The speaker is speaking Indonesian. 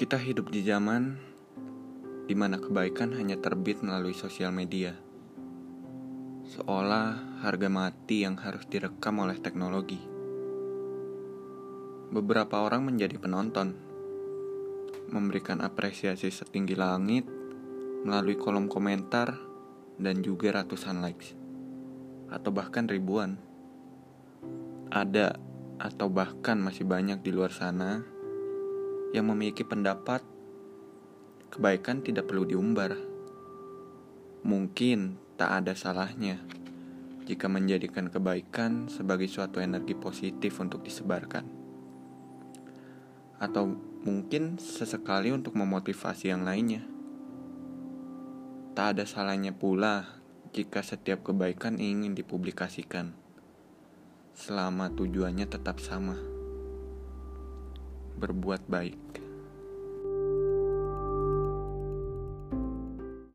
Kita hidup di zaman di mana kebaikan hanya terbit melalui sosial media. Seolah harga mati yang harus direkam oleh teknologi. Beberapa orang menjadi penonton, memberikan apresiasi setinggi langit melalui kolom komentar dan juga ratusan likes, atau bahkan ribuan. Ada atau bahkan masih banyak di luar sana yang memiliki pendapat kebaikan tidak perlu diumbar. Mungkin tak ada salahnya jika menjadikan kebaikan sebagai suatu energi positif untuk disebarkan. Atau mungkin sesekali untuk memotivasi yang lainnya. Tak ada salahnya pula jika setiap kebaikan ingin dipublikasikan. Selama tujuannya tetap sama berbuat baik.